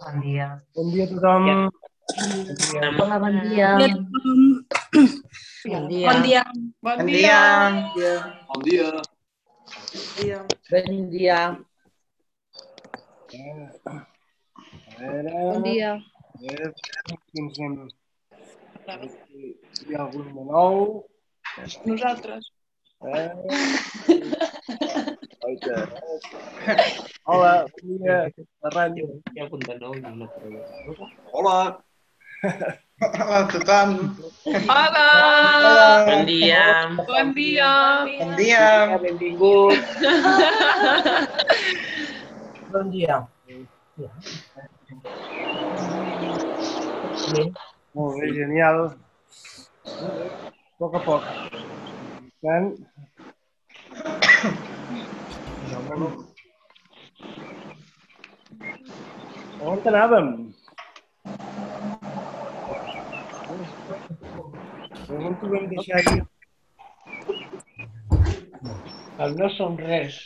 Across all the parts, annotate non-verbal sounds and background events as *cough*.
Bon dia. Bon dia a tothom. Hola, bon dia. Bon dia. Bon dia. Bon dia. Bon dia. Bon dia. A veure, Bon dia. a veure si ens anem... Hi ha algun de nou? Nosaltres. Eh? *laughs* Oita. Hola, bon dia. La ràdio. Hi ha algun de nou i una pregunta. Hola. Hola a tothom. Hola. Bon dia. Bon dia. Bon dia. Benvingut. Bon dia. Molt bé, genial. A poc a poc. Per tant... On anàvem? On t'ho vam deixar aquí? El no som res.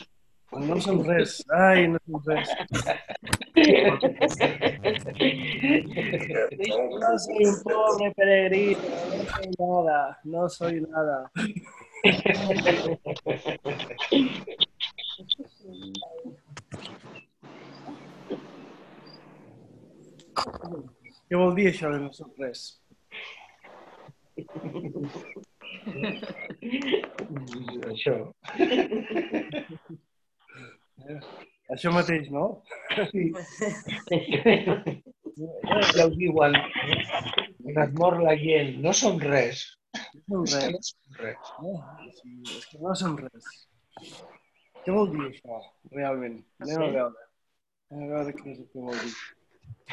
No som res. Ai, no som res. No soy un pobre peregrino, no soy nada, no soy nada. Què vol dir això de no som res? Això. Això mateix, no? Ja ho diuen. Quan es mor la gent, no som res. No som res. No som res. No, sí, és que no som res. Què vol dir això, realment? Anem a veure. Anem a veure què és el que vol dir.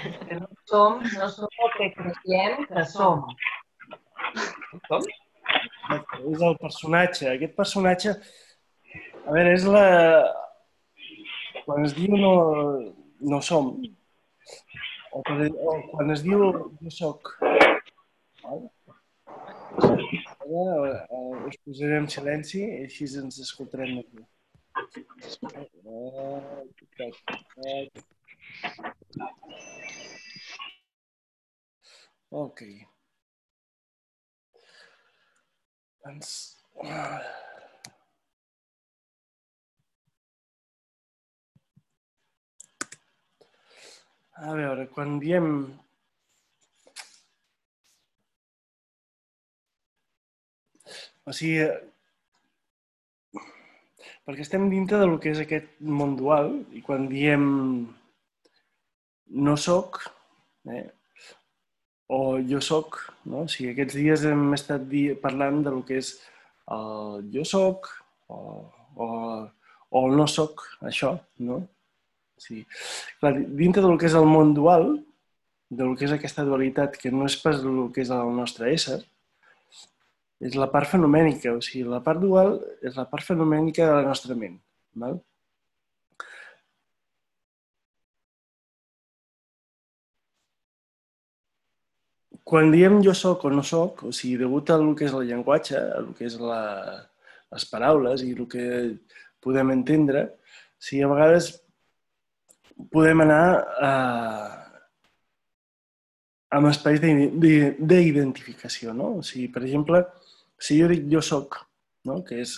Que no som, no som el que creiem que som. Com? És el personatge. Aquest personatge, a veure, és la... Quan es diu no, no som, o, quan, o quan es diu jo soc? Ara, eh, us posaré en silenci i així ens escoltarem aquí. Ok. Doncs... A veure, quan diem... O sigui, perquè estem dintre del que és aquest món dual i quan diem no soc, eh, o jo soc, no? o sigui, aquests dies hem estat parlant del que és el jo soc o, o, o el no soc, això, no? Sí. Clar, dintre del que és el món dual, del que és aquesta dualitat, que no és pas el que és el nostre ésser, és la part fenomènica, o sigui, la part dual és la part fenomènica de la nostra ment. Val? Quan diem jo sóc o no sóc, o sigui, degut a que és el llenguatge, a el que és la, les paraules i el que podem entendre, o sigui, a vegades podem anar a, amb espais d'identificació, no? O sigui, per exemple, si jo dic jo soc, no? que és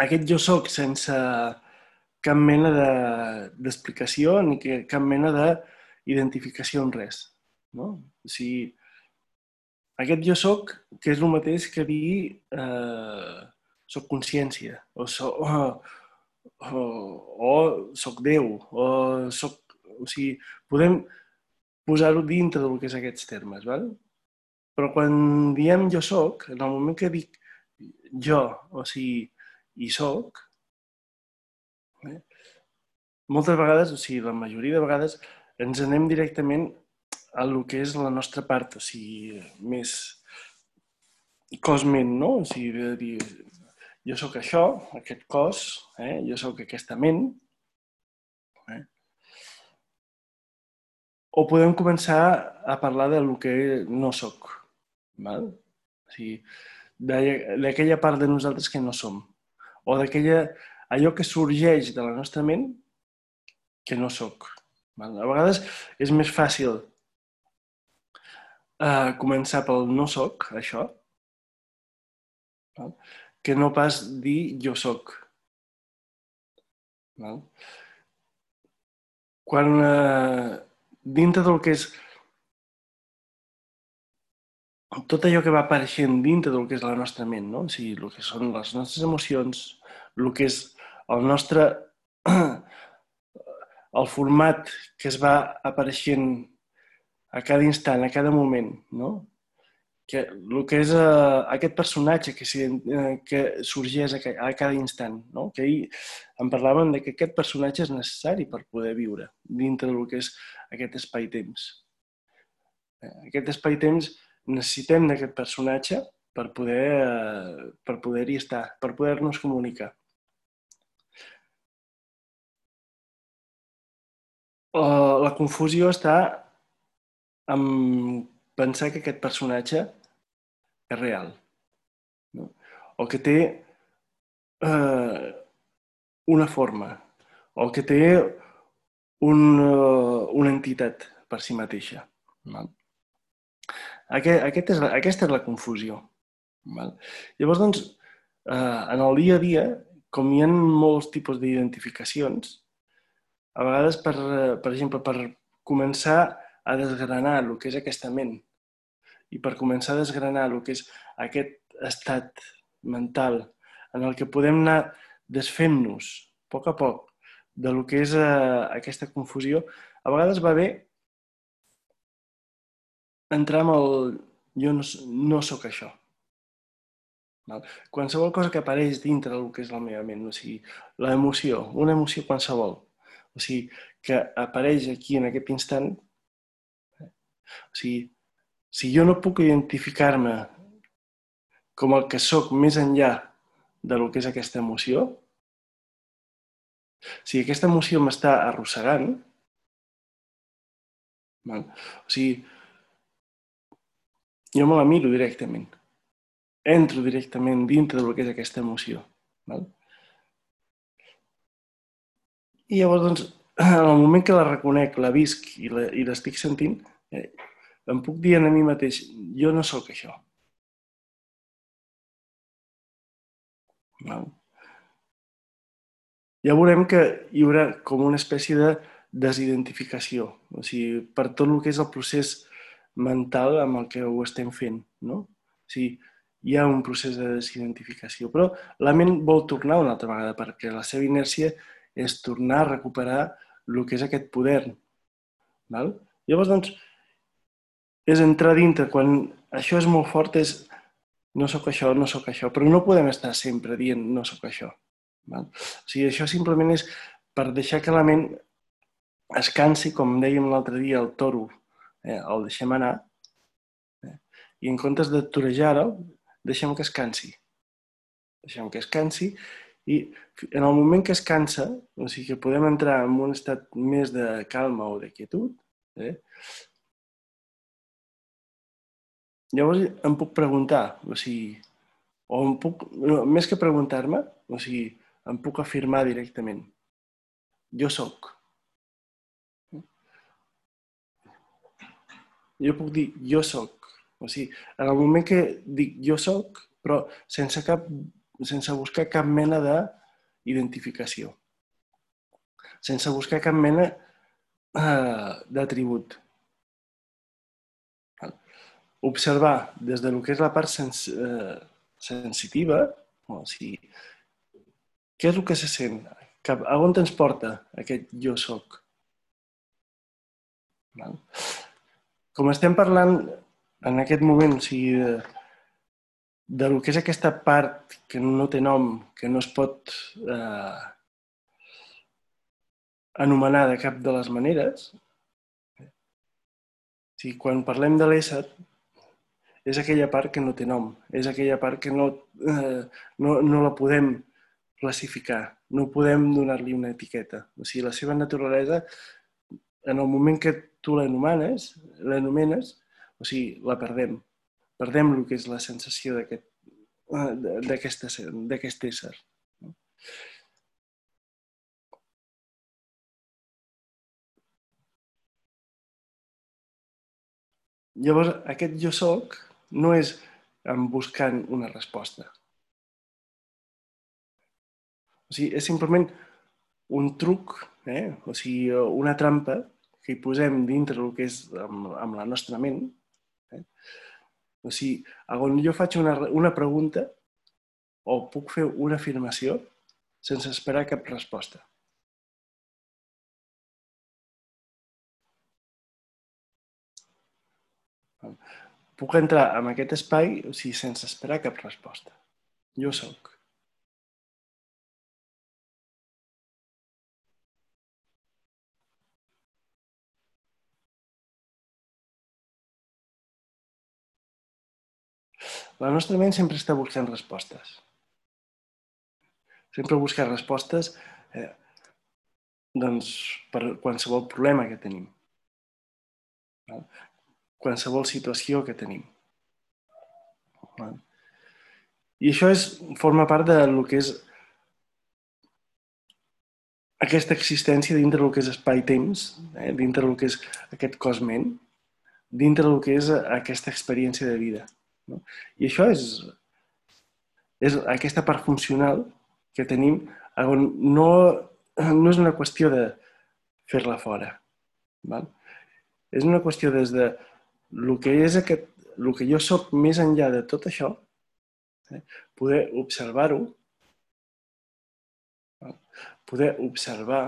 aquest jo soc sense cap mena d'explicació de, ni que, cap mena d'identificació en res. No? O sigui, aquest jo soc, que és el mateix que dir eh, soc consciència, o, so, o, o, o soc Déu, o soc... O sigui, podem posar-ho dintre del que és aquests termes, val? Però quan diem jo soc, en el moment que dic jo, o sigui, i soc, eh, moltes vegades, o sigui, la majoria de vegades, ens anem directament a lo que és la nostra part, o sigui, més cosment, no? O sigui, de dir, jo sóc això, aquest cos, eh? jo sóc aquesta ment, eh? o podem començar a parlar de lo que no sóc, val? O sigui, d'aquella part de nosaltres que no som, o d'aquella allò que sorgeix de la nostra ment que no sóc. Val? A vegades és més fàcil eh, començar pel no soc, això, val? que no pas dir jo soc. Val? Quan eh, dintre del que és tot allò que va apareixent dintre del que és la nostra ment, no? o sigui, el que són les nostres emocions, el que és el nostre... *clears throat* el format que es va apareixent a cada instant, a cada moment, no? Que, el que és uh, aquest personatge que, uh, que sorgeix a, a cada instant, no? Que ahir en parlaven de que aquest personatge és necessari per poder viure dintre del que és aquest espai-temps. Eh, aquest espai-temps necessitem d'aquest personatge per poder uh, per poder-hi estar, per poder-nos comunicar. Uh, la confusió està en pensar que aquest personatge és real. No? O que té uh, una forma. O que té un, uh, una entitat per si mateixa. Val? Aquest, aquest és, aquesta és la confusió. Val? Llavors, doncs, uh, en el dia a dia, com hi ha molts tipus d'identificacions, a vegades, per, per exemple, per començar a desgranar el que és aquesta ment i per començar a desgranar el que és aquest estat mental en el que podem anar desfent-nos a poc a poc de lo que és uh, aquesta confusió, a vegades va bé entrar amb el jo no, no sóc això. Val? Qualsevol cosa que apareix dintre del que és la meva ment, o sigui, l'emoció, una emoció qualsevol, o sigui, que apareix aquí en aquest instant, o sigui, si jo no puc identificar-me com el que sóc més enllà de lo que és aquesta emoció, si aquesta emoció m'està arrossegant, val? o sigui, jo me la miro directament. Entro directament dintre del que és aquesta emoció. Val? I llavors, doncs, en el moment que la reconec, la visc i l'estic sentint, eh, em puc dir a mi mateix, jo no sóc això. Val? Ja veurem que hi haurà com una espècie de desidentificació, o sigui, per tot el que és el procés mental amb el que ho estem fent, no? O sigui, hi ha un procés de desidentificació, però la ment vol tornar una altra vegada perquè la seva inèrcia és tornar a recuperar el que és aquest poder. Val? Llavors, doncs, és entrar dintre. Quan això és molt fort, és no sóc això, no sóc això, però no podem estar sempre dient no sóc això. Val? O sigui, això simplement és per deixar que la ment es cansi, com dèiem l'altre dia, el toro, eh, el deixem anar, eh, i en comptes de torejar-ho, deixem que es cansi. Deixem que es cansi i en el moment que es cansa, o sigui que podem entrar en un estat més de calma o de quietud, eh, llavors em puc preguntar, o sigui, o em puc, no, més que preguntar-me, o sigui, em puc afirmar directament. Jo sóc. Jo puc dir jo sóc. O sigui, en el moment que dic jo sóc, però sense, cap, sense buscar cap mena d'identificació. Sense buscar cap mena uh, d'atribut. Observar des de lo que és la part sens, uh, sensitiva, o sigui, què és el que se sent? Cap, a on ens porta aquest jo sóc? Val? Com estem parlant en aquest moment, o sigui, de, de lo que és aquesta part que no té nom, que no es pot eh, anomenar de cap de les maneres, o sigui, quan parlem de l'ésser, és aquella part que no té nom, és aquella part que no, eh, no, no la podem classificar, no podem donar-li una etiqueta. O sigui, la seva naturalesa, en el moment que tu l'anomenes, l'anomenes, o sigui, la perdem. Perdem el que és la sensació d'aquest d'aquest ésser. Llavors, aquest jo soc no és en buscant una resposta. O sigui, és simplement un truc, eh? o sigui, una trampa que hi posem dintre el que és amb, amb la nostra ment. Eh? O sigui, on jo faig una, una pregunta o puc fer una afirmació sense esperar cap resposta. Puc entrar en aquest espai o sigui, sense esperar cap resposta. Jo sóc. La nostra ment sempre està buscant respostes. Sempre busca respostes eh, doncs, per qualsevol problema que tenim. Val? Qualsevol situació que tenim. Val? I això és, forma part de lo que és aquesta existència dintre del que és espai-temps, eh? dintre del que és aquest cos-ment, dintre del que és aquesta experiència de vida. No? I això és, és aquesta part funcional que tenim on no, no és una qüestió de fer-la fora. Val? És una qüestió des de el que és aquest, el que jo sóc més enllà de tot això, eh? poder observar-ho, poder observar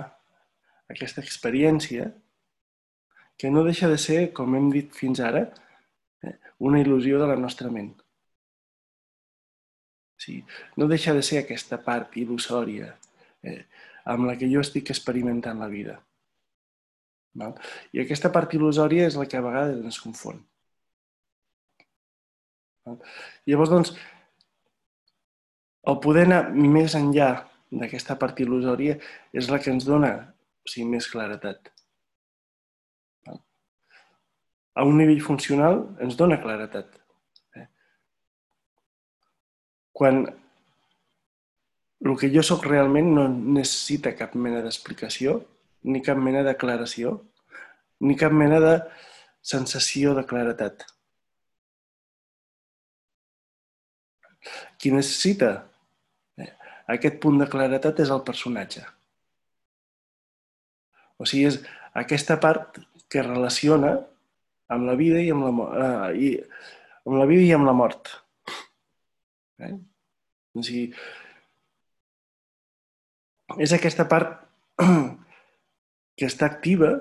aquesta experiència que no deixa de ser, com hem dit fins ara, una il·lusió de la nostra ment. Sí, no deixa de ser aquesta part il·lusòria eh, amb la que jo estic experimentant la vida. Val? I aquesta part il·lusòria és la que a vegades ens confon. Val? Llavors, doncs, el poder anar més enllà d'aquesta part il·lusòria és la que ens dona o sigui, més claretat a un nivell funcional ens dona claretat. Eh? Quan el que jo sóc realment no necessita cap mena d'explicació, ni cap mena d'aclaració, ni cap mena de sensació de claretat. Qui necessita eh, aquest punt de claretat és el personatge. O sigui, és aquesta part que relaciona amb la vida i amb la, uh, i, amb la vida i amb la mort. Eh? O sigui, és aquesta part *clears throat* que està activa,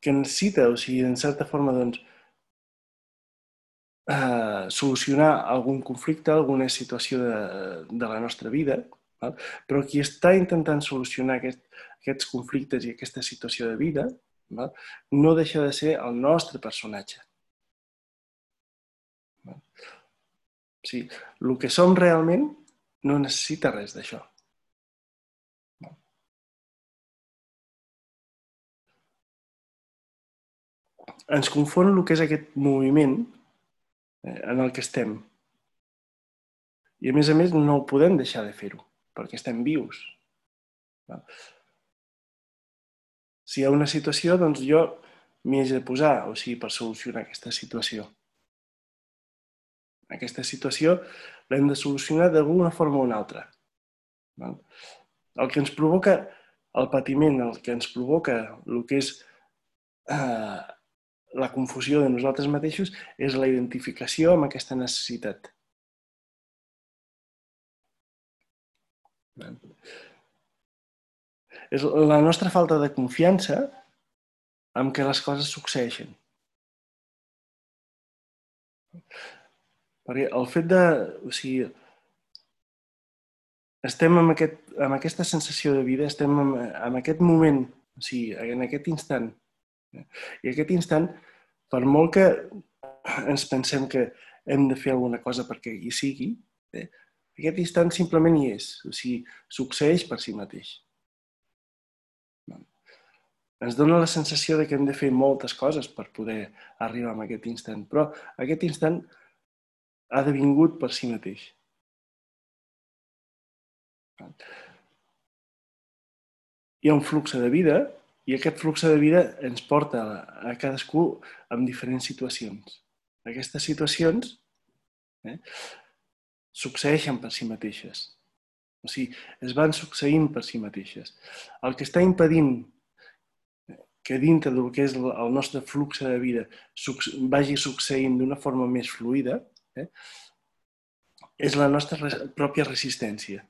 que necessita, o sigui, en certa forma, doncs, eh, solucionar algun conflicte, alguna situació de, de la nostra vida, val? però qui està intentant solucionar aquest, aquests conflictes i aquesta situació de vida val? no deixa de ser el nostre personatge. Val? Sigui, el que som realment no necessita res d'això. Ens confon el que és aquest moviment eh, en el que estem. I a més a més no podem deixar de fer-ho, perquè estem vius. Si hi ha una situació, doncs jo m'hi haig de posar, o sigui, per solucionar aquesta situació. Aquesta situació l'hem de solucionar d'alguna forma o una altra. El que ens provoca el patiment, el que ens provoca el que és eh, la confusió de nosaltres mateixos és la identificació amb aquesta necessitat. És la nostra falta de confiança amb què les coses succeeixen. Perquè el fet de... O sigui, estem amb, aquest, amb aquesta sensació de vida, estem en, en aquest moment, o sigui, en aquest instant. I aquest instant, per molt que ens pensem que hem de fer alguna cosa perquè hi sigui, eh, aquest instant simplement hi és, o sigui, succeeix per si mateix ens dona la sensació de que hem de fer moltes coses per poder arribar a aquest instant, però aquest instant ha devingut per si mateix. Hi ha un flux de vida I aquest flux de vida ens porta a, cadascú en diferents situacions. Aquestes situacions eh, succeeixen per si mateixes. O sigui, es van succeint per si mateixes. El que està impedint que dintre del que és el nostre flux de vida vagi succeint d'una forma més fluida, eh, és la nostra res pròpia resistència.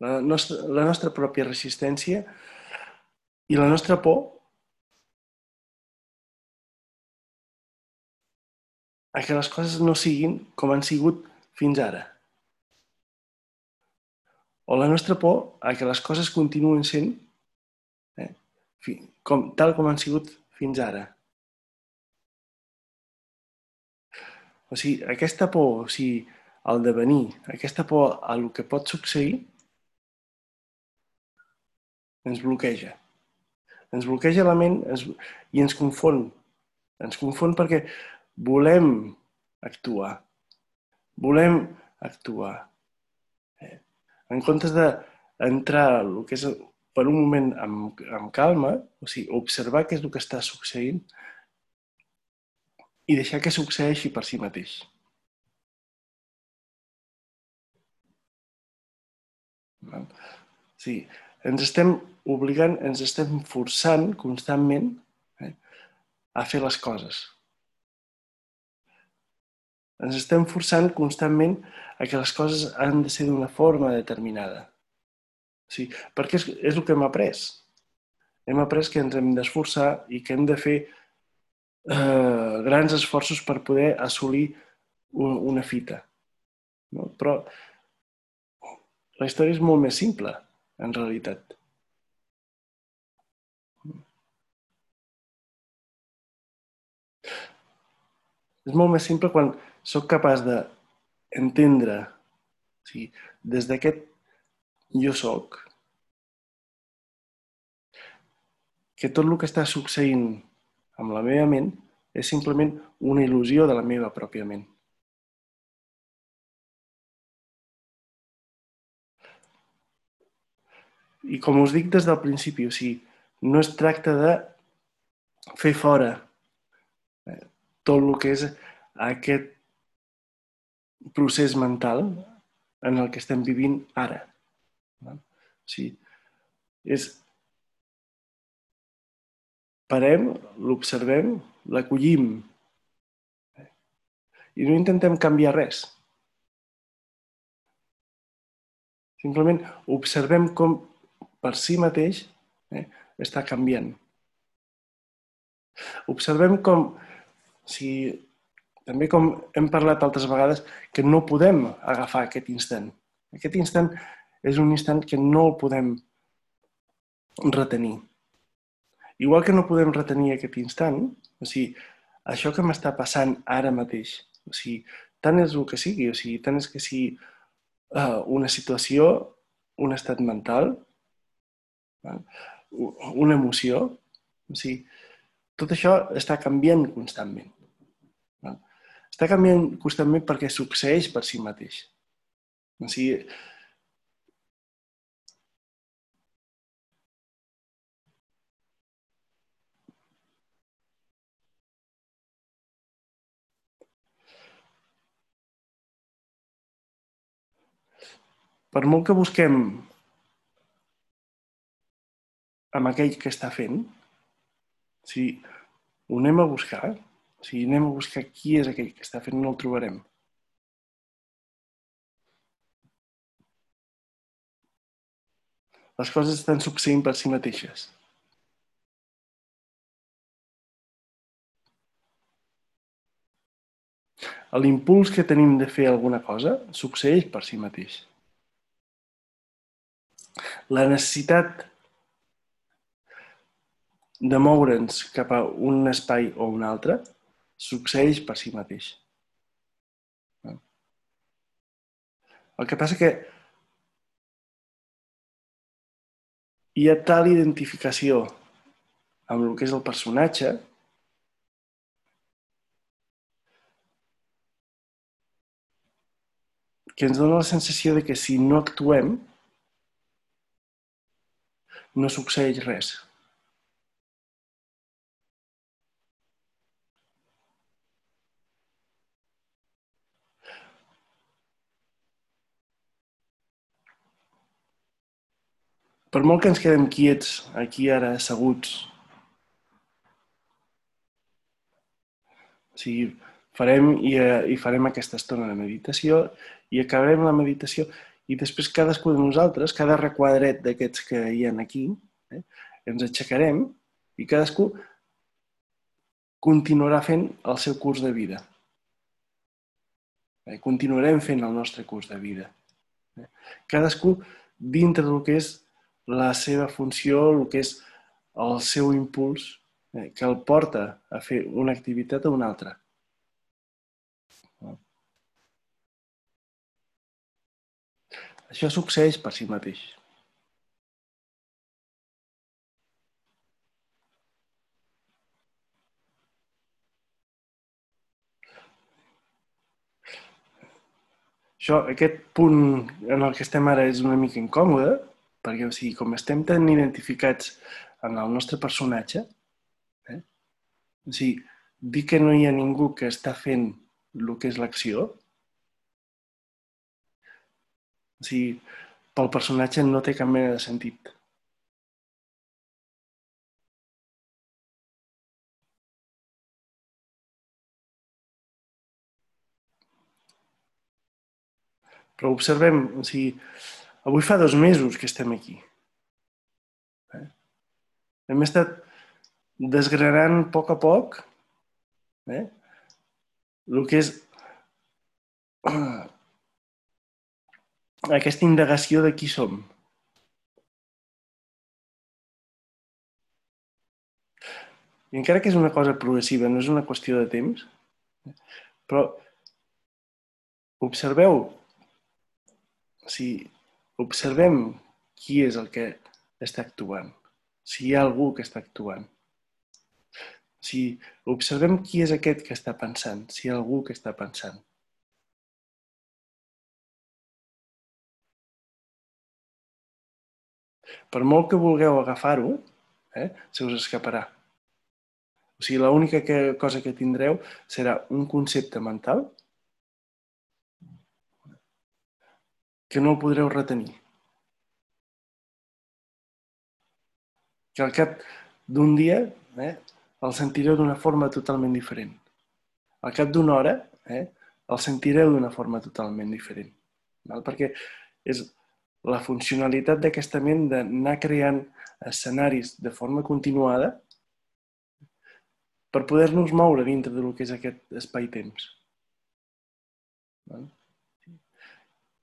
La nostra, la nostra pròpia resistència i la nostra por a que les coses no siguin com han sigut fins ara. O la nostra por a que les coses continuen sent eh, com, tal com han sigut fins ara. O sigui, aquesta por, o sigui, el devenir, aquesta por a el que pot succeir, ens bloqueja. Ens bloqueja la ment ens, i ens confon. Ens confon perquè volem actuar. Volem actuar. Eh? En comptes d'entrar el que és per un moment amb, amb calma, o sigui, observar què és el que està succeint i deixar que succeeixi per si mateix. Sí, ens estem obligant, ens estem forçant constantment eh, a fer les coses. Ens estem forçant constantment a que les coses han de ser d'una forma determinada. Sí, perquè és, és el que hem après. Hem après que ens hem d'esforçar i que hem de fer eh, grans esforços per poder assolir un, una fita. No? Però la història és molt més simple, en realitat. És molt més simple quan sóc capaç d'entendre o sigui, des d'aquest jo sóc que tot el que està succeint amb la meva ment és simplement una il·lusió de la meva pròpia ment. I com us dic des del principi, o sigui, no es tracta de fer fora eh, tot el que és aquest procés mental en el que estem vivint ara. Sí. És... Parem, l'observem, l'acollim i no intentem canviar res. Simplement observem com per si mateix eh, està canviant. Observem com, si, també com hem parlat altres vegades, que no podem agafar aquest instant. Aquest instant és un instant que no el podem retenir. Igual que no podem retenir aquest instant, o sigui, això que m'està passant ara mateix, o sigui, tant és el que sigui, o sigui, tant és que sigui uh, una situació, un estat mental, una emoció, o sigui, tot això està canviant constantment. Està canviant constantment perquè succeeix per si mateix. O sigui, per molt que busquem amb aquell que està fent, si ho anem a buscar, si anem a buscar qui és aquell que està fent, no el trobarem. Les coses estan succeint per si mateixes. L'impuls que tenim de fer alguna cosa succeeix per si mateix. La necessitat de moure'ns cap a un espai o un altre succeeix per si mateix. El que passa que hi ha tal identificació amb el que és el personatge que ens dona la sensació de que si no actuem no succeeix res. Per molt que ens quedem quiets aquí ara, asseguts, o sigui, farem i, eh, i farem aquesta estona de meditació i acabarem la meditació i després cadascú de nosaltres, cada requadret d'aquests que hi ha aquí, eh, ens aixecarem i cadascú continuarà fent el seu curs de vida. Eh, continuarem fent el nostre curs de vida. Eh, cadascú dintre del que és la seva funció, el que és el seu impuls, eh, que el porta a fer una activitat o una altra. Això succeeix per si mateix. Això, aquest punt en el que estem ara és una mica incòmode, perquè o sigui, com estem tan identificats en el nostre personatge, eh? o sigui, dir que no hi ha ningú que està fent el que és l'acció, o sigui, pel personatge no té cap mena de sentit. Però observem, o sigui, avui fa dos mesos que estem aquí. Eh? Hem estat desgranant a poc a poc eh? el que és aquesta indagació de qui som. I encara que és una cosa progressiva, no és una qüestió de temps, però observeu, si observem qui és el que està actuant, si hi ha algú que està actuant. Si observem qui és aquest que està pensant, si hi ha algú que està pensant. Per molt que vulgueu agafar-ho, eh, se us escaparà. O sigui, l'única cosa que tindreu serà un concepte mental que no el podreu retenir. Que al cap d'un dia eh, el sentireu d'una forma totalment diferent. Al cap d'una hora eh, el sentireu d'una forma totalment diferent. Val? Perquè és la funcionalitat d'aquesta ment d'anar creant escenaris de forma continuada per poder-nos moure dintre del que és aquest espai-temps.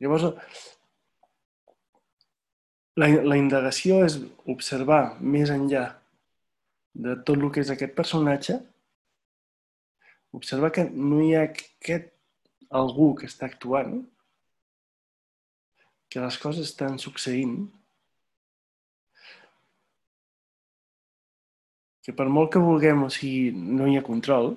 Llavors, la, la indagació és observar més enllà de tot el que és aquest personatge, observar que no hi ha aquest algú que està actuant, que les coses estan succeint, que per molt que vulguem, o sigui, no hi ha control,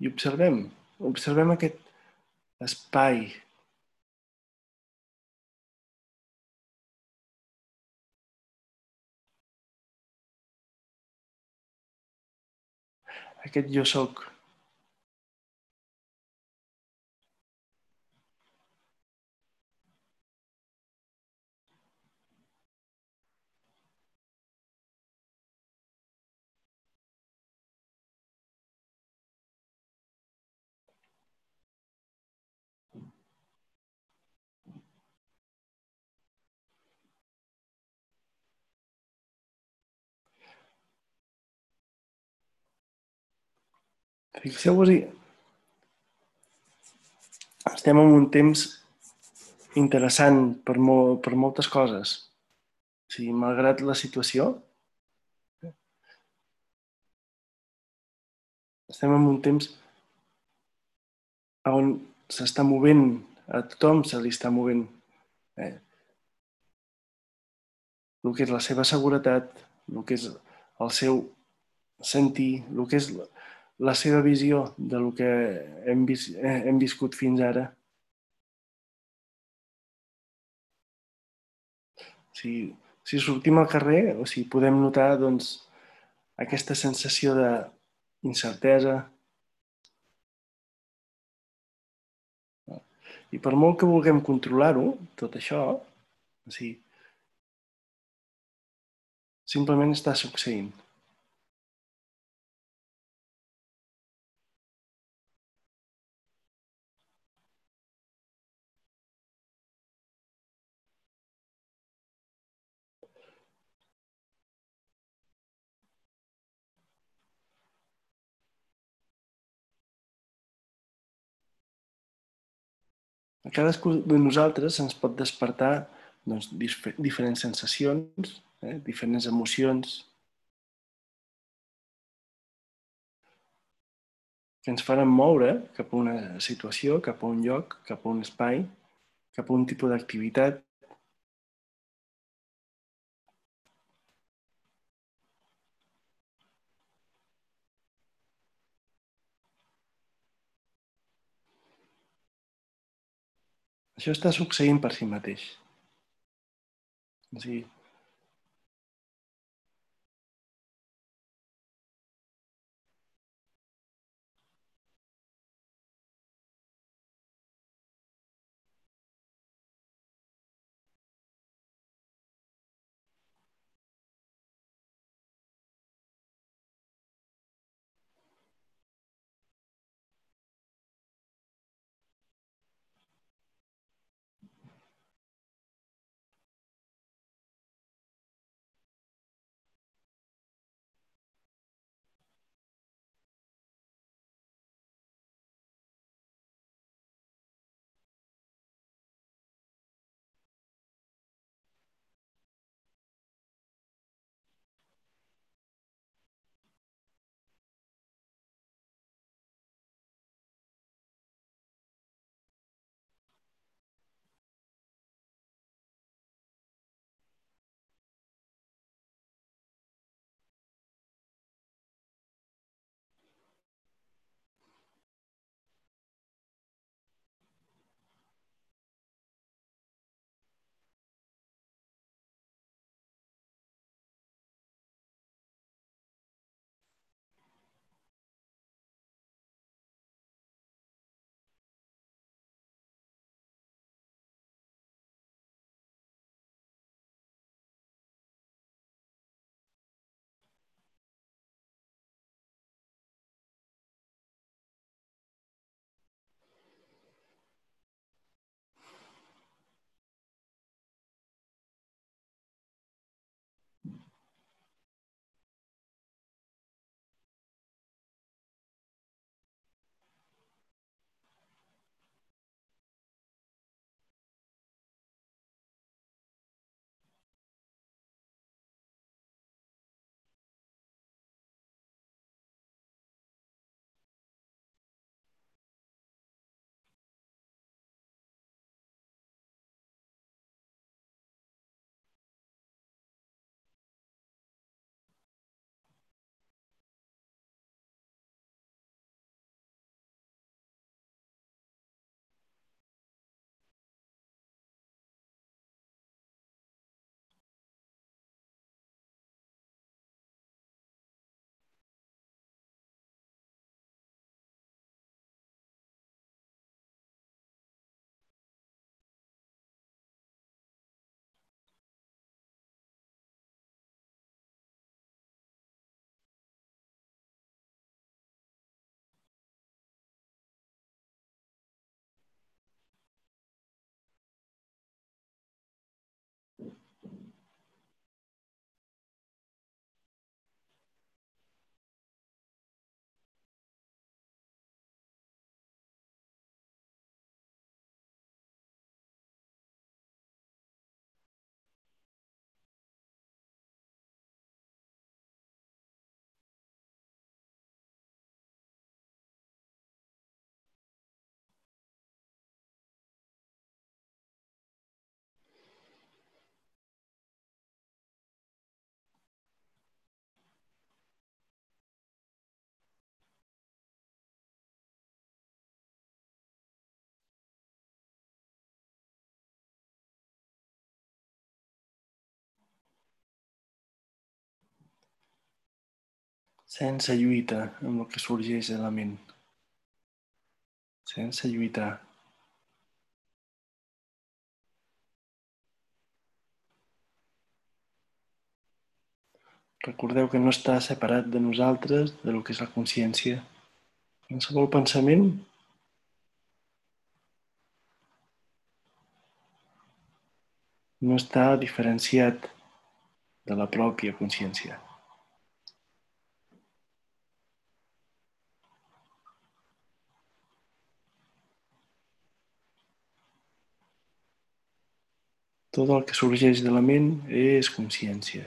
i observem, observem aquest espai aquest jo sóc. Fixeu-vos-hi, estem en un temps interessant per, mo per moltes coses. O sigui, malgrat la situació, estem en un temps on s'està movent, a tothom se li està movent. Eh? el que és la seva seguretat, el que és el seu sentir, el que és la, la seva visió de lo que hem, vis, eh, hem viscut fins ara. Si, si sortim al carrer, o si podem notar doncs, aquesta sensació d'incertesa, I per molt que vulguem controlar-ho, tot això, o sigui, simplement està succeint. A cadascú de nosaltres se'ns pot despertar doncs, diferents sensacions, eh, diferents emocions, que ens faran moure cap a una situació, cap a un lloc, cap a un espai, cap a un tipus d'activitat. Això està succeint per si mateix. O sigui, sense lluita amb el que sorgeix de la ment. Sense lluitar. Recordeu que no està separat de nosaltres, del que és la consciència. Qualsevol pensament no està diferenciat de la pròpia consciència. Tot el que sorgeix de la ment és consciència.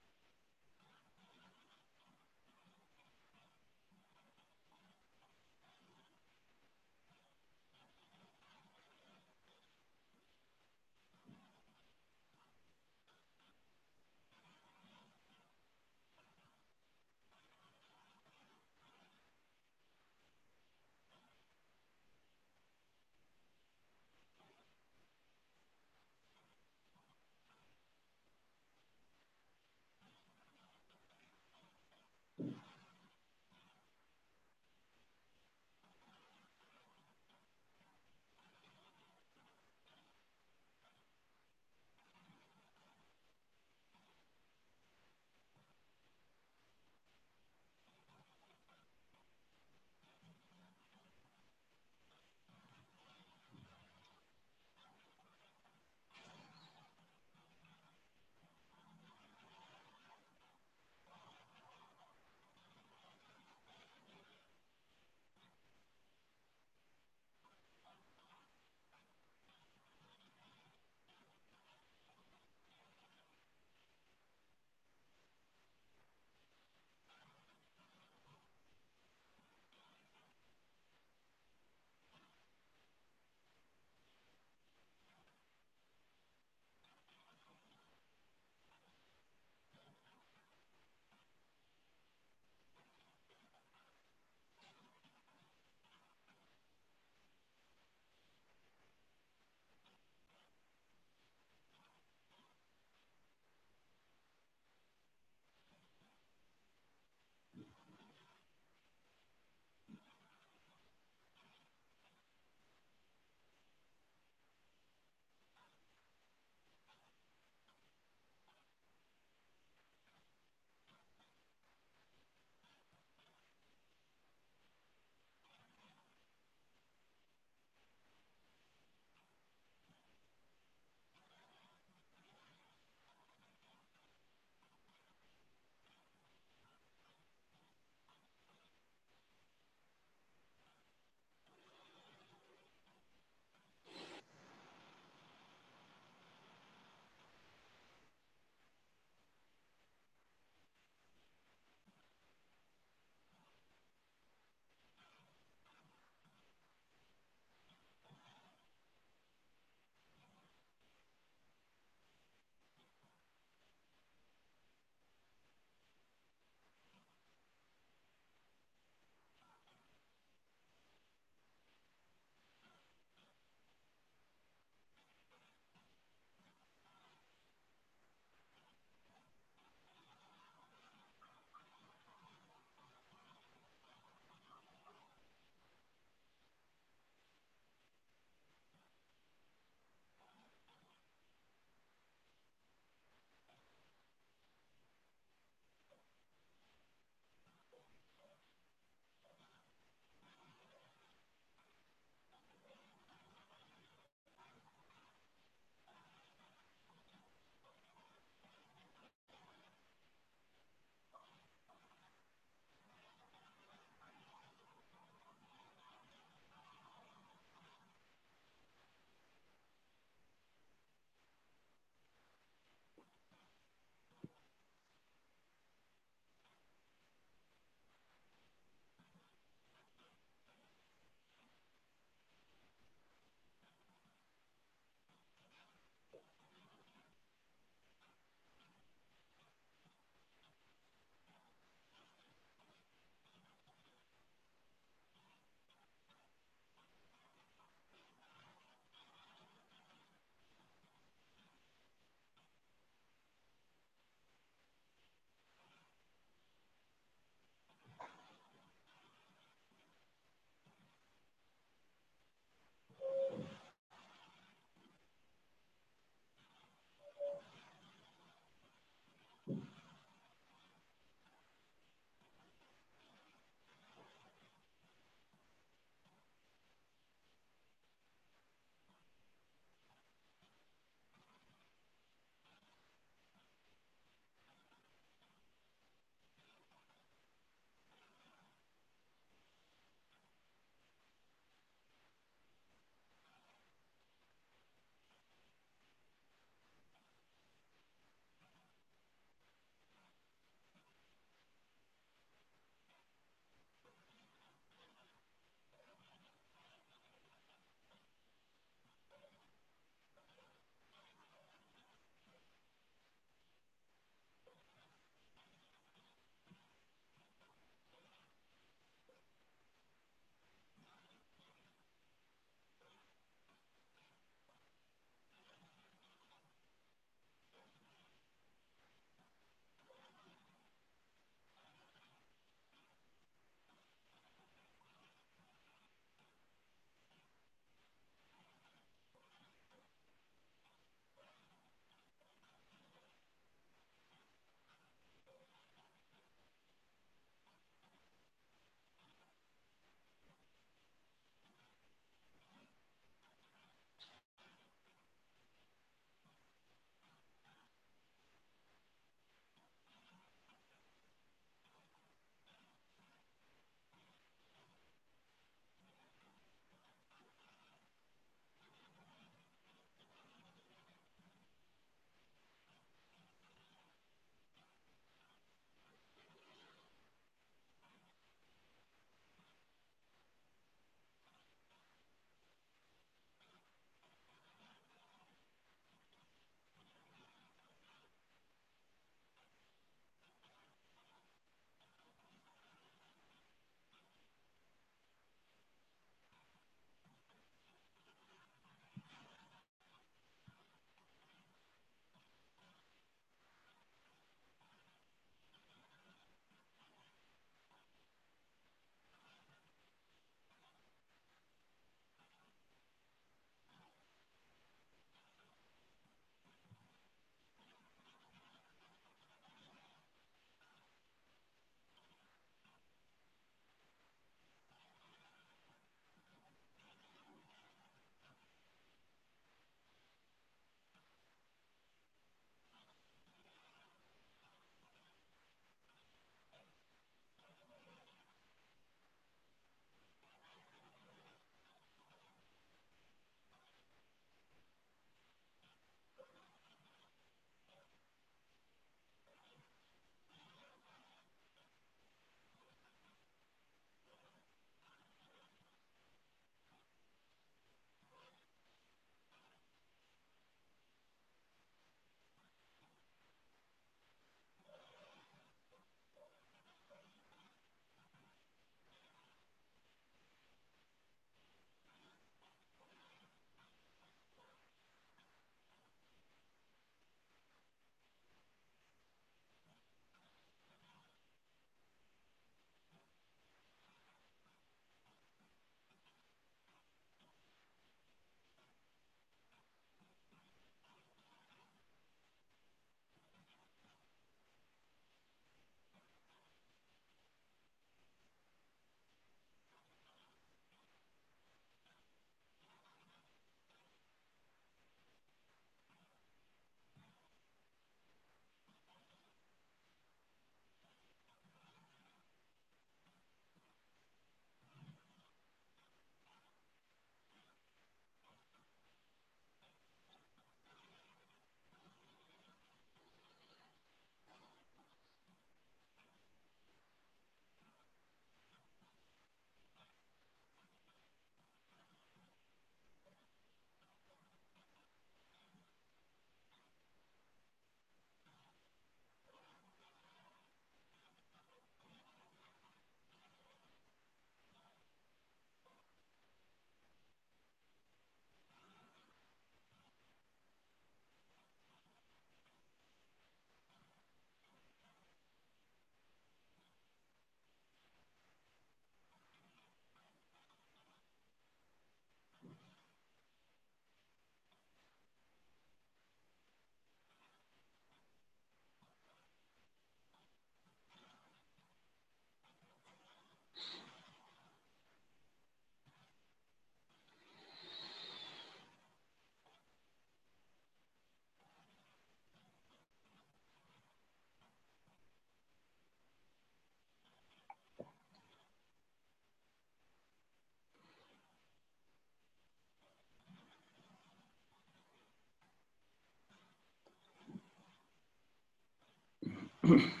*clears throat*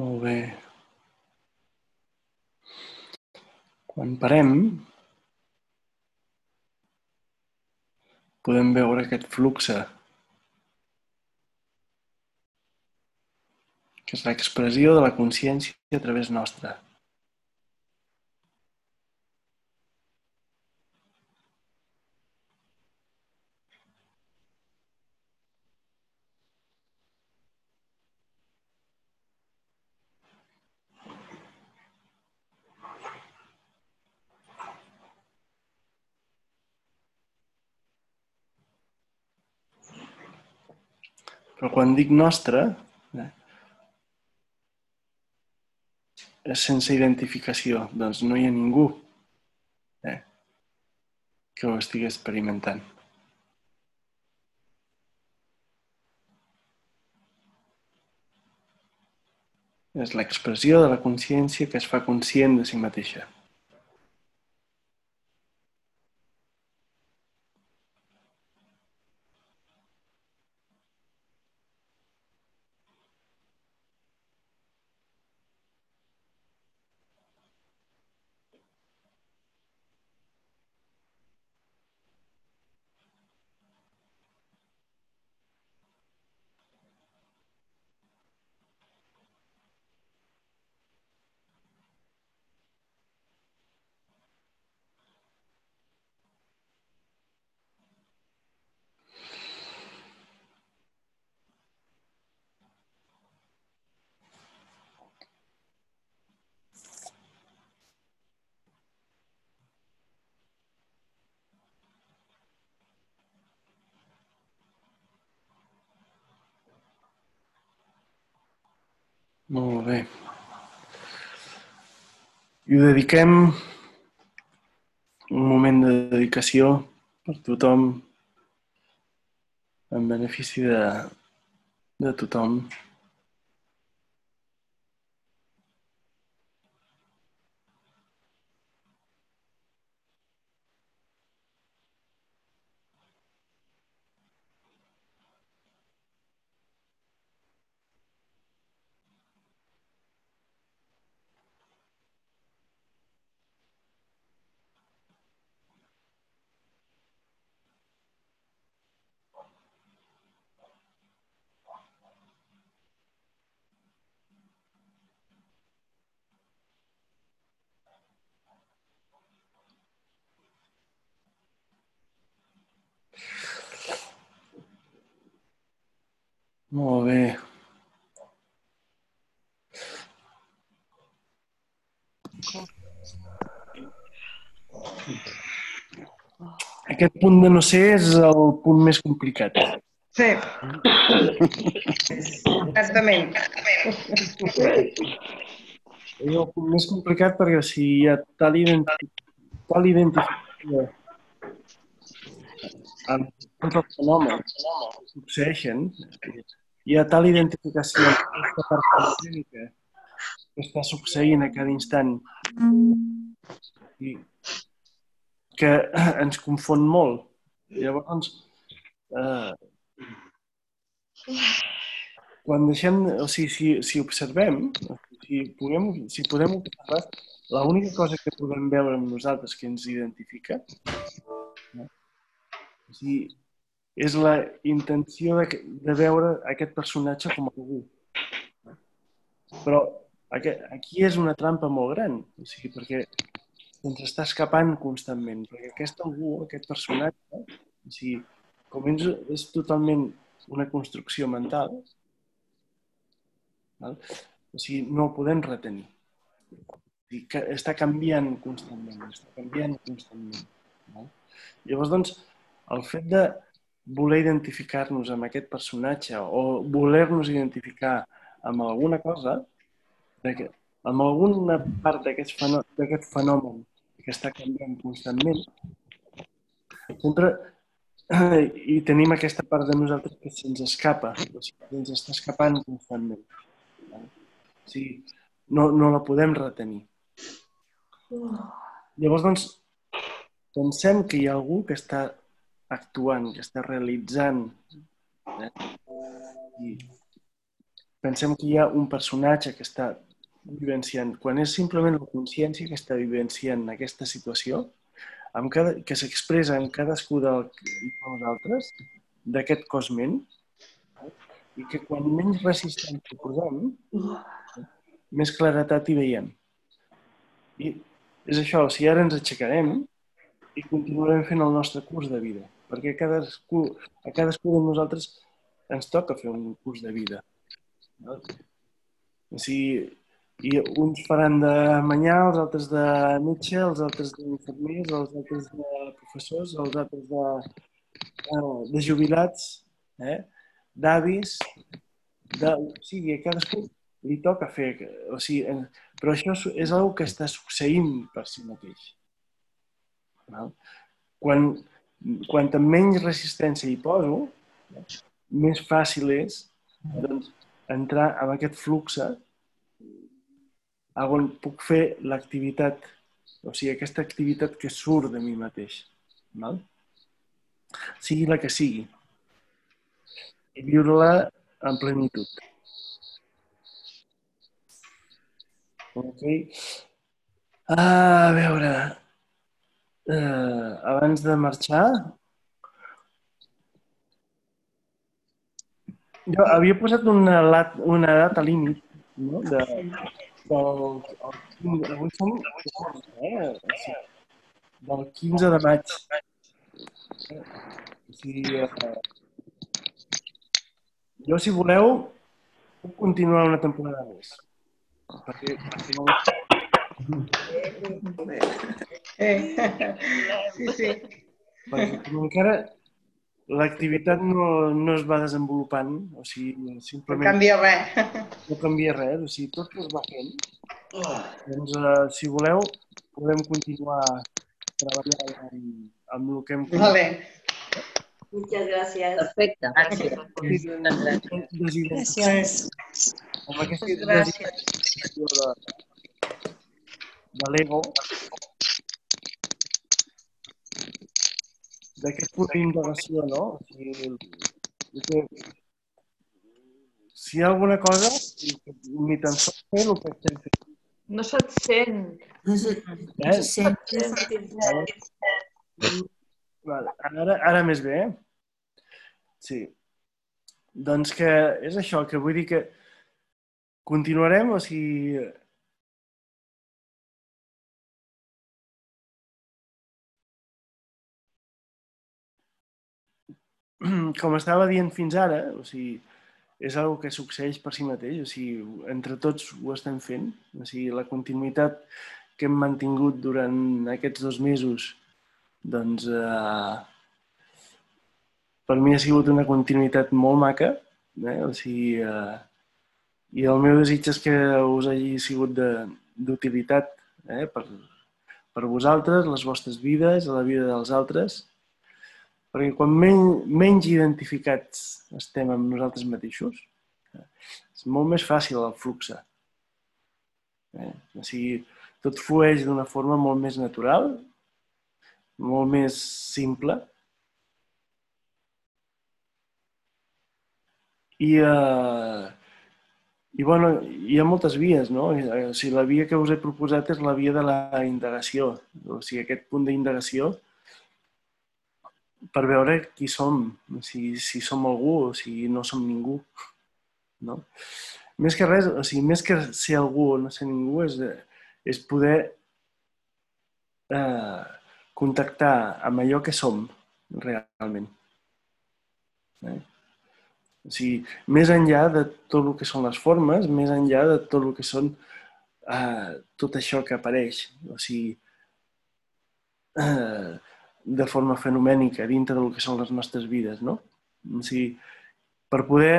Molt bé. Quan parem, podem veure aquest flux que és l'expressió de la consciència a través nostra. Però quan dic nostre, eh, sense identificació, doncs no hi ha ningú eh, que ho estigui experimentant. És l'expressió de la consciència que es fa conscient de si mateixa. Molt bé. I ho dediquem un moment de dedicació per tothom en benefici de, de tothom. Molt bé. Aquest punt de no ser és el punt més complicat. Sí. Exactament. És el punt més complicat perquè si hi ha tal, identi tal identificació amb tots els fenòmens que succeeixen, hi ha tal identificació aquesta part clínica que està succeint a cada instant i que ens confon molt. Llavors, eh, quan deixem, o sigui, si, si observem, si, puguem, si podem observar, l'única cosa que podem veure amb nosaltres que ens identifica no? o sigui, és la intenció de, de veure aquest personatge com algú. Però aquí és una trampa molt gran, o sigui, perquè ens està escapant constantment, perquè aquest algú, aquest personatge, o sigui, com és, és totalment una construcció mental, val? o sigui, no ho podem retenir. Sigui, que està canviant constantment, està canviant constantment. Val? Llavors, doncs, el fet de voler identificar-nos amb aquest personatge o voler-nos identificar amb alguna cosa, amb alguna part d'aquest fenomen, fenomen que està canviant constantment, sempre *clears throat* i tenim aquesta part de nosaltres que se'ns escapa, que ens està escapant constantment. O sigui, no, no la podem retenir. Llavors, doncs, pensem que hi ha algú que està actuant, que està realitzant. Eh? I pensem que hi ha un personatge que està vivenciant, quan és simplement la consciència que està vivenciant aquesta situació, amb cada, que s'expressa en cadascú de nosaltres, d'aquest cos ment, i que quan menys resistència posem, més claretat hi veiem. I és això, o sigui, ara ens aixecarem i continuarem fent el nostre curs de vida, perquè a cadascú, a cadascú de nosaltres ens toca fer un curs de vida. No? O sigui, i uns faran de manyà, els altres de metge, els altres d'infermers, els altres de professors, els altres de, de jubilats, eh? d'avis, de... o sigui, a cadascú li toca fer... O sigui, però això és, una que està succeint per si mateix. Val? Quan, quanta menys resistència hi poso, més fàcil és doncs, entrar en aquest flux on puc fer l'activitat, o sigui, aquesta activitat que surt de mi mateix. Val? Sigui la que sigui. I viure-la en plenitud. Ok. A veure, uh, abans de marxar, jo havia posat una, lat, una data límit no? de, del, el, el, avui som eh? sigui, del 15 de maig. O sigui, eh, jo, si voleu, puc continuar una temporada més. Perquè, perquè no... Sí, sí. Perquè com encara l'activitat no, no es va desenvolupant, o sigui, No simplement canvia res. no canvia res, o sigui, tot es va fent. Doncs, eh, si voleu, podem continuar treballant amb, amb el que hem fet. Vale. Muchas gracias. Perfecte. Gràcies. Amb aquesta desideració de, de l'ego, d'aquest punt d'indagació, no? O sigui, que, si hi ha alguna cosa, ni tan sols fer el que estem fent. No se't sent. No sé, Eh? no sé. Vale. Ara, ara més bé, eh? Sí. Doncs que és això, que vull dir que continuarem, o sigui... *clears throat* Com estava dient fins ara, o sigui, és una que succeeix per si mateix, o sigui, entre tots ho estem fent, o sigui, la continuïtat que hem mantingut durant aquests dos mesos, doncs, eh, per mi ha sigut una continuïtat molt maca, eh? o sigui, eh, i el meu desig és que us hagi sigut d'utilitat eh? per, per vosaltres, les vostres vides, la vida dels altres, perquè quan men menys identificats estem amb nosaltres mateixos, eh, és molt més fàcil el flux. Eh? O sigui, tot flueix d'una forma molt més natural, molt més simple, I, eh, i bueno, hi ha moltes vies, no? O sigui, la via que us he proposat és la via de la indagació, o sigui, aquest punt d'indagació per veure qui som, si, si som algú o si no som ningú. No? Més que res, o sigui, més que ser algú o no ser ningú, és, és poder eh, contactar amb allò que som realment. Eh? O sigui, més enllà de tot el que són les formes, més enllà de tot el que són eh, tot això que apareix, o sigui, eh, de forma fenomènica dintre del que són les nostres vides, no? O sigui, per poder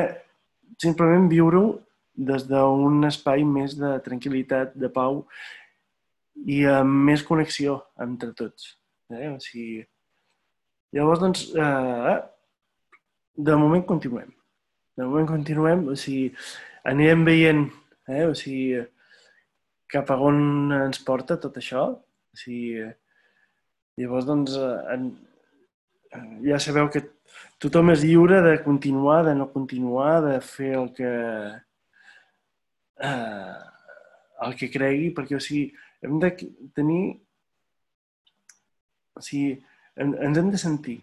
simplement viure-ho des d'un espai més de tranquil·litat, de pau i amb més connexió entre tots. Eh? O sigui, llavors, doncs, eh, de moment continuem. De moment continuem, o sigui, anirem veient eh? o sigui, cap a on ens porta tot això. O sigui, llavors, doncs, en, eh, ja sabeu que tothom és lliure de continuar, de no continuar, de fer el que eh, el que cregui, perquè o sigui, hem de tenir o sigui, en, ens hem de sentir,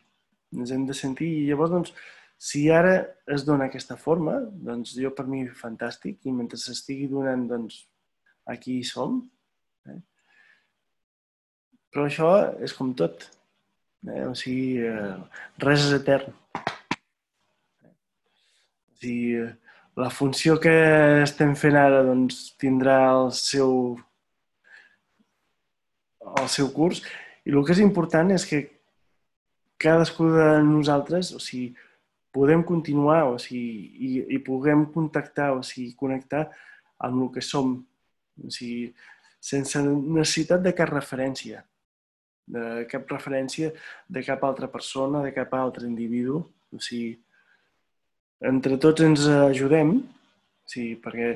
ens hem de sentir i llavors, doncs, si ara es dona aquesta forma, doncs jo per mi fantàstic i mentre s'estigui donant, doncs, aquí hi som. Eh? Però això és com tot. Eh? O sigui, eh, res és etern. O sigui, la funció que estem fent ara doncs, tindrà el seu, el seu curs i el que és important és que cadascú de nosaltres, o sigui, podem continuar o sigui, i, i puguem contactar, o sigui, connectar amb el que som, o sigui, sense necessitat de cap referència, de cap referència de cap altra persona, de cap altre individu. O sigui, entre tots ens ajudem, o sigui, perquè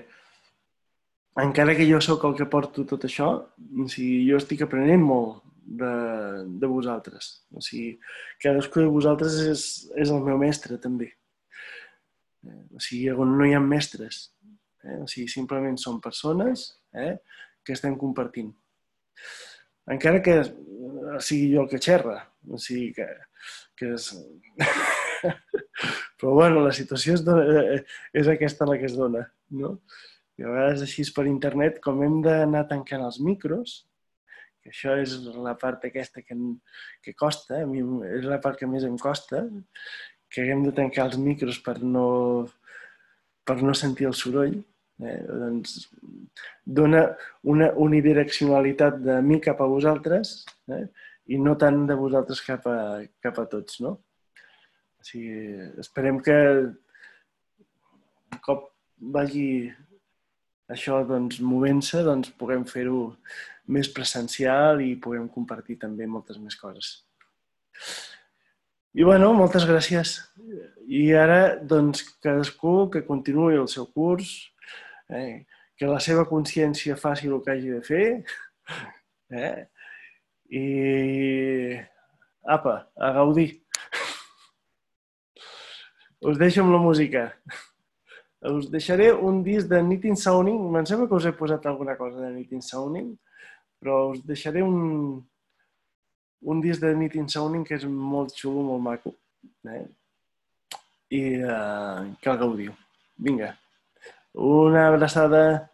encara que jo sóc el que porto tot això, o sigui, jo estic aprenent molt de, de vosaltres. O sigui, cadascú de vosaltres és, és el meu mestre, també. O sigui, on no hi ha mestres. Eh? O sigui, simplement són persones eh? que estem compartint. Encara que sigui jo el que xerra, o sigui que, que és... *laughs* Però bueno, la situació és, de, és aquesta la que es dona, no? I a vegades així per internet, com hem d'anar tancant els micros, que això és la part aquesta que, que costa, a mi és la part que més em costa, que hem de tancar els micros per no, per no sentir el soroll, eh, doncs dona una unidireccionalitat de mi cap a vosaltres eh, i no tant de vosaltres cap a, cap a tots, no? O sigui, esperem que un cop vagi això doncs, movent-se, doncs, puguem fer-ho més presencial i puguem compartir també moltes més coses. I bueno, moltes gràcies. I ara, doncs, cadascú que continuï el seu curs, eh, que la seva consciència faci el que hagi de fer, eh, i apa, a gaudir. Us deixo amb la música. Us deixaré un disc de Knitting Sounding. Em sembla que us he posat alguna cosa de Knitting Sounding, però us deixaré un, un disc de Knitting Sounding que és molt xulo, molt maco. Eh? I uh, que el gaudiu. Vinga, una abraçada.